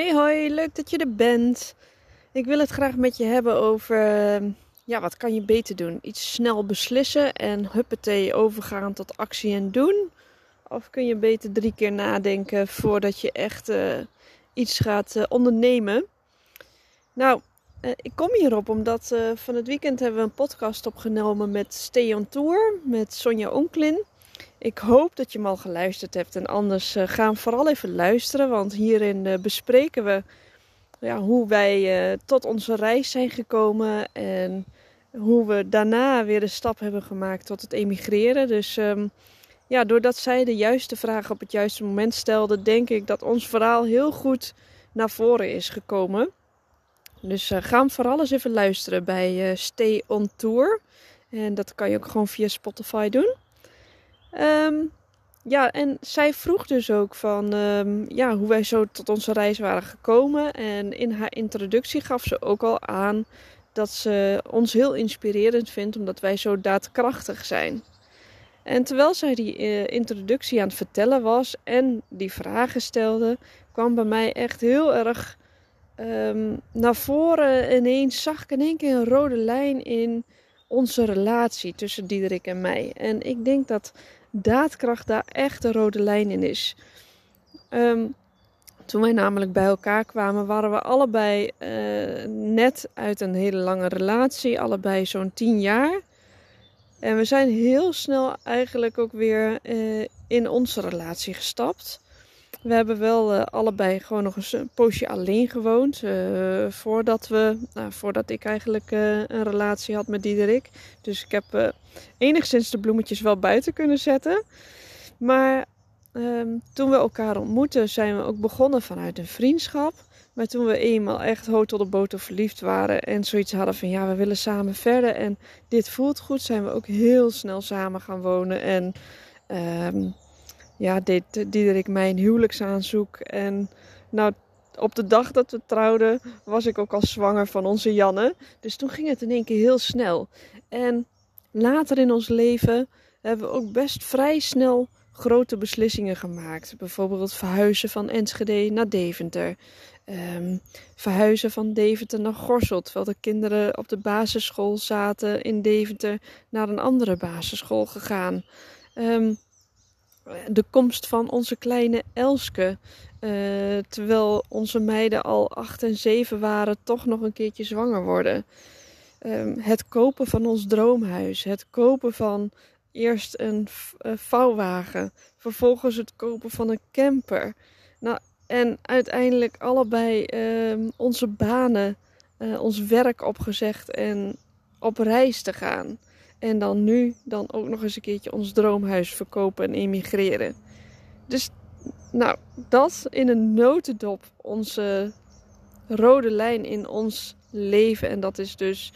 Hey hoi, leuk dat je er bent. Ik wil het graag met je hebben over ehm, ja, wat kan je beter doen? Iets snel beslissen en huppatee overgaan tot actie en doen? Of kun je beter drie keer nadenken voordat je echt uh, iets gaat uh, ondernemen? Nou, uh, ik kom hierop omdat van het weekend hebben we een podcast opgenomen met Stay on Tour met Sonja Onklin. Ik hoop dat je hem al geluisterd hebt. En anders uh, vooral even luisteren. Want hierin uh, bespreken we ja, hoe wij uh, tot onze reis zijn gekomen. En hoe we daarna weer de stap hebben gemaakt tot het emigreren. Dus um, ja, doordat zij de juiste vragen op het juiste moment stelde, denk ik dat ons verhaal heel goed naar voren is gekomen. Dus ga hem vooral eens even luisteren bij Stay on Tour. En dat kan je ook gewoon via Spotify doen. Um, ja, en zij vroeg dus ook van um, ja, hoe wij zo tot onze reis waren gekomen. En in haar introductie gaf ze ook al aan dat ze ons heel inspirerend vindt omdat wij zo daadkrachtig zijn. En terwijl zij die uh, introductie aan het vertellen was en die vragen stelde, kwam bij mij echt heel erg um, naar voren ineens, zag ik in één keer een rode lijn in onze relatie tussen Diederik en mij. En ik denk dat daadkracht daar echt de rode lijn in is. Um, toen wij namelijk bij elkaar kwamen, waren we allebei uh, net uit een hele lange relatie, allebei zo'n tien jaar. En we zijn heel snel eigenlijk ook weer uh, in onze relatie gestapt. We hebben wel uh, allebei gewoon nog een poosje alleen gewoond. Uh, voordat, we, nou, voordat ik eigenlijk uh, een relatie had met Diederik. Dus ik heb enigszins de bloemetjes wel buiten kunnen zetten. Maar um, toen we elkaar ontmoetten, zijn we ook begonnen vanuit een vriendschap. Maar toen we eenmaal echt hoog tot de boter verliefd waren en zoiets hadden van ja, we willen samen verder en dit voelt goed, zijn we ook heel snel samen gaan wonen. En um, ja, deed Diederik mij een huwelijksaanzoek. En nou, op de dag dat we trouwden, was ik ook al zwanger van onze Janne. Dus toen ging het in één keer heel snel. En later in ons leven hebben we ook best vrij snel grote beslissingen gemaakt. Bijvoorbeeld verhuizen van Enschede naar Deventer. Um, verhuizen van Deventer naar Gorssel. Terwijl de kinderen op de basisschool zaten in Deventer naar een andere basisschool gegaan. Um, de komst van onze kleine Elske. Uh, terwijl onze meiden al 8 en 7 waren, toch nog een keertje zwanger worden. Um, het kopen van ons droomhuis. Het kopen van eerst een vouwwagen. Vervolgens het kopen van een camper. Nou, en uiteindelijk allebei uh, onze banen, uh, ons werk opgezegd en op reis te gaan. En dan nu dan ook nog eens een keertje ons droomhuis verkopen en emigreren. Dus nou, dat in een notendop onze rode lijn in ons leven. En dat is dus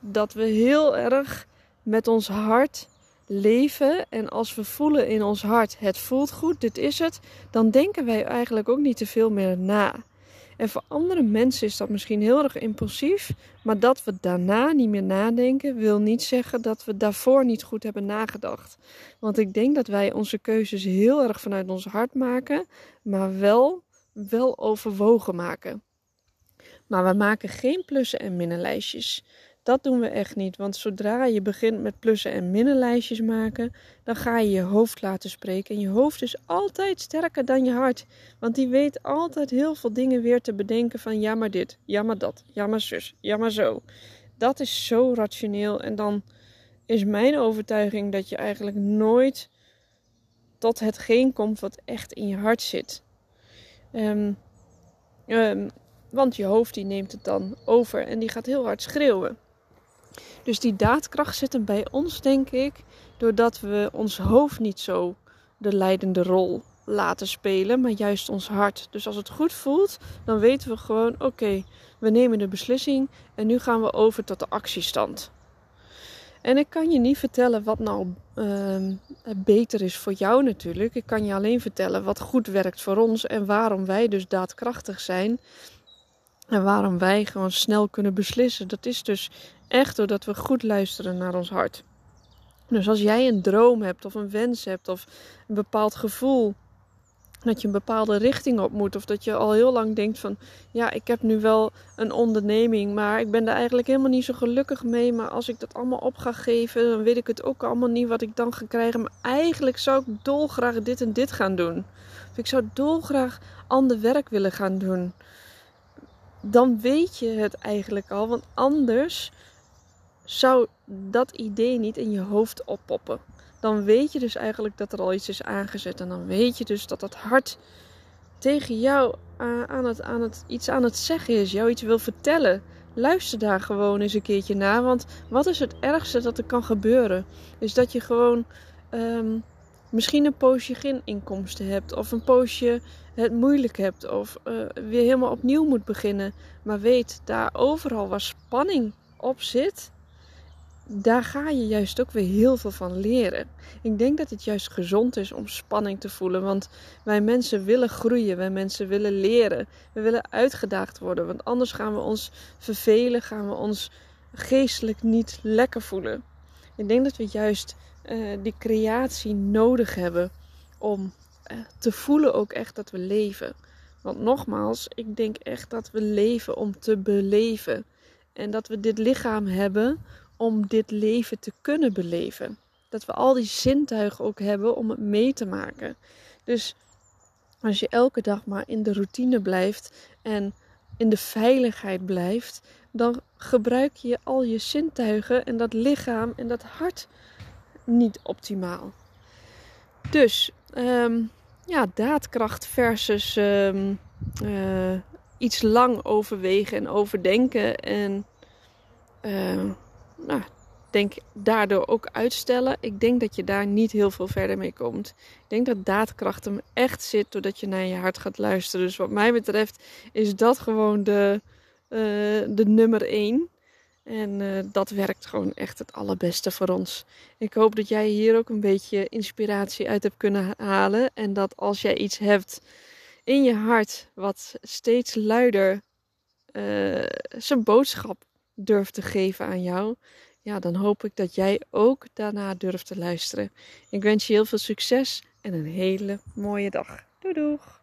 dat we heel erg met ons hart leven. En als we voelen in ons hart, het voelt goed, dit is het. Dan denken wij eigenlijk ook niet te veel meer na. En voor andere mensen is dat misschien heel erg impulsief. Maar dat we daarna niet meer nadenken, wil niet zeggen dat we daarvoor niet goed hebben nagedacht. Want ik denk dat wij onze keuzes heel erg vanuit ons hart maken, maar wel, wel overwogen maken. Maar we maken geen plussen en minnenlijstjes. Dat doen we echt niet, want zodra je begint met plussen en minnenlijstjes maken, dan ga je je hoofd laten spreken. En je hoofd is altijd sterker dan je hart, want die weet altijd heel veel dingen weer te bedenken van ja maar dit, ja maar dat, ja maar zus, ja maar zo. Dat is zo rationeel en dan is mijn overtuiging dat je eigenlijk nooit tot hetgeen komt wat echt in je hart zit. Um, um, want je hoofd die neemt het dan over en die gaat heel hard schreeuwen. Dus die daadkracht zit er bij ons, denk ik, doordat we ons hoofd niet zo de leidende rol laten spelen, maar juist ons hart. Dus als het goed voelt, dan weten we gewoon: oké, we nemen de beslissing en nu gaan we over tot de actiestand. En ik kan je niet vertellen wat nou uh, beter is voor jou natuurlijk. Ik kan je alleen vertellen wat goed werkt voor ons en waarom wij dus daadkrachtig zijn. En waarom wij gewoon snel kunnen beslissen. Dat is dus echt doordat we goed luisteren naar ons hart. Dus als jij een droom hebt of een wens hebt of een bepaald gevoel dat je een bepaalde richting op moet. Of dat je al heel lang denkt van ja, ik heb nu wel een onderneming, maar ik ben daar eigenlijk helemaal niet zo gelukkig mee. Maar als ik dat allemaal op ga geven, dan weet ik het ook allemaal niet wat ik dan ga krijgen. Maar eigenlijk zou ik dolgraag dit en dit gaan doen. Of ik zou dolgraag ander werk willen gaan doen. Dan weet je het eigenlijk al, want anders zou dat idee niet in je hoofd oppoppen dan weet je dus eigenlijk dat er al iets is aangezet. En dan weet je dus dat dat hart tegen jou aan het, aan het, iets aan het zeggen is, jou iets wil vertellen. Luister daar gewoon eens een keertje naar. Want wat is het ergste dat er kan gebeuren? Is dat je gewoon um, misschien een poosje geen inkomsten hebt. Of een poosje het moeilijk hebt. Of uh, weer helemaal opnieuw moet beginnen. Maar weet, daar overal waar spanning op zit daar ga je juist ook weer heel veel van leren. Ik denk dat het juist gezond is om spanning te voelen. Want wij mensen willen groeien, wij mensen willen leren. We willen uitgedaagd worden. Want anders gaan we ons vervelen, gaan we ons geestelijk niet lekker voelen. Ik denk dat we juist uh, die creatie nodig hebben om uh, te voelen ook echt dat we leven. Want nogmaals, ik denk echt dat we leven om te beleven. En dat we dit lichaam hebben om dit leven te kunnen beleven. Dat we al die zintuigen ook hebben om het mee te maken. Dus als je elke dag maar in de routine blijft en in de veiligheid blijft, dan gebruik je al je zintuigen en dat lichaam en dat hart niet optimaal. Dus um, ja, daadkracht versus um, uh, iets lang overwegen en overdenken en uh, nou, denk daardoor ook uitstellen. Ik denk dat je daar niet heel veel verder mee komt. Ik denk dat daadkracht hem echt zit doordat je naar je hart gaat luisteren. Dus wat mij betreft is dat gewoon de, uh, de nummer één. En uh, dat werkt gewoon echt het allerbeste voor ons. Ik hoop dat jij hier ook een beetje inspiratie uit hebt kunnen halen. En dat als jij iets hebt in je hart wat steeds luider uh, zijn boodschap durft te geven aan jou, ja, dan hoop ik dat jij ook daarna durft te luisteren. Ik wens je heel veel succes en een hele mooie dag. Doei doeg!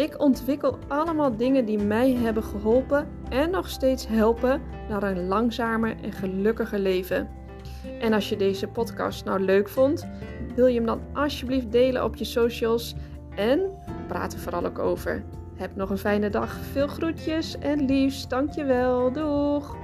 Ik ontwikkel allemaal dingen die mij hebben geholpen en nog steeds helpen naar een langzamer en gelukkiger leven. En als je deze podcast nou leuk vond, wil je hem dan alsjeblieft delen op je socials en praat er vooral ook over. Heb nog een fijne dag. Veel groetjes en liefst. Dankjewel. Doeg!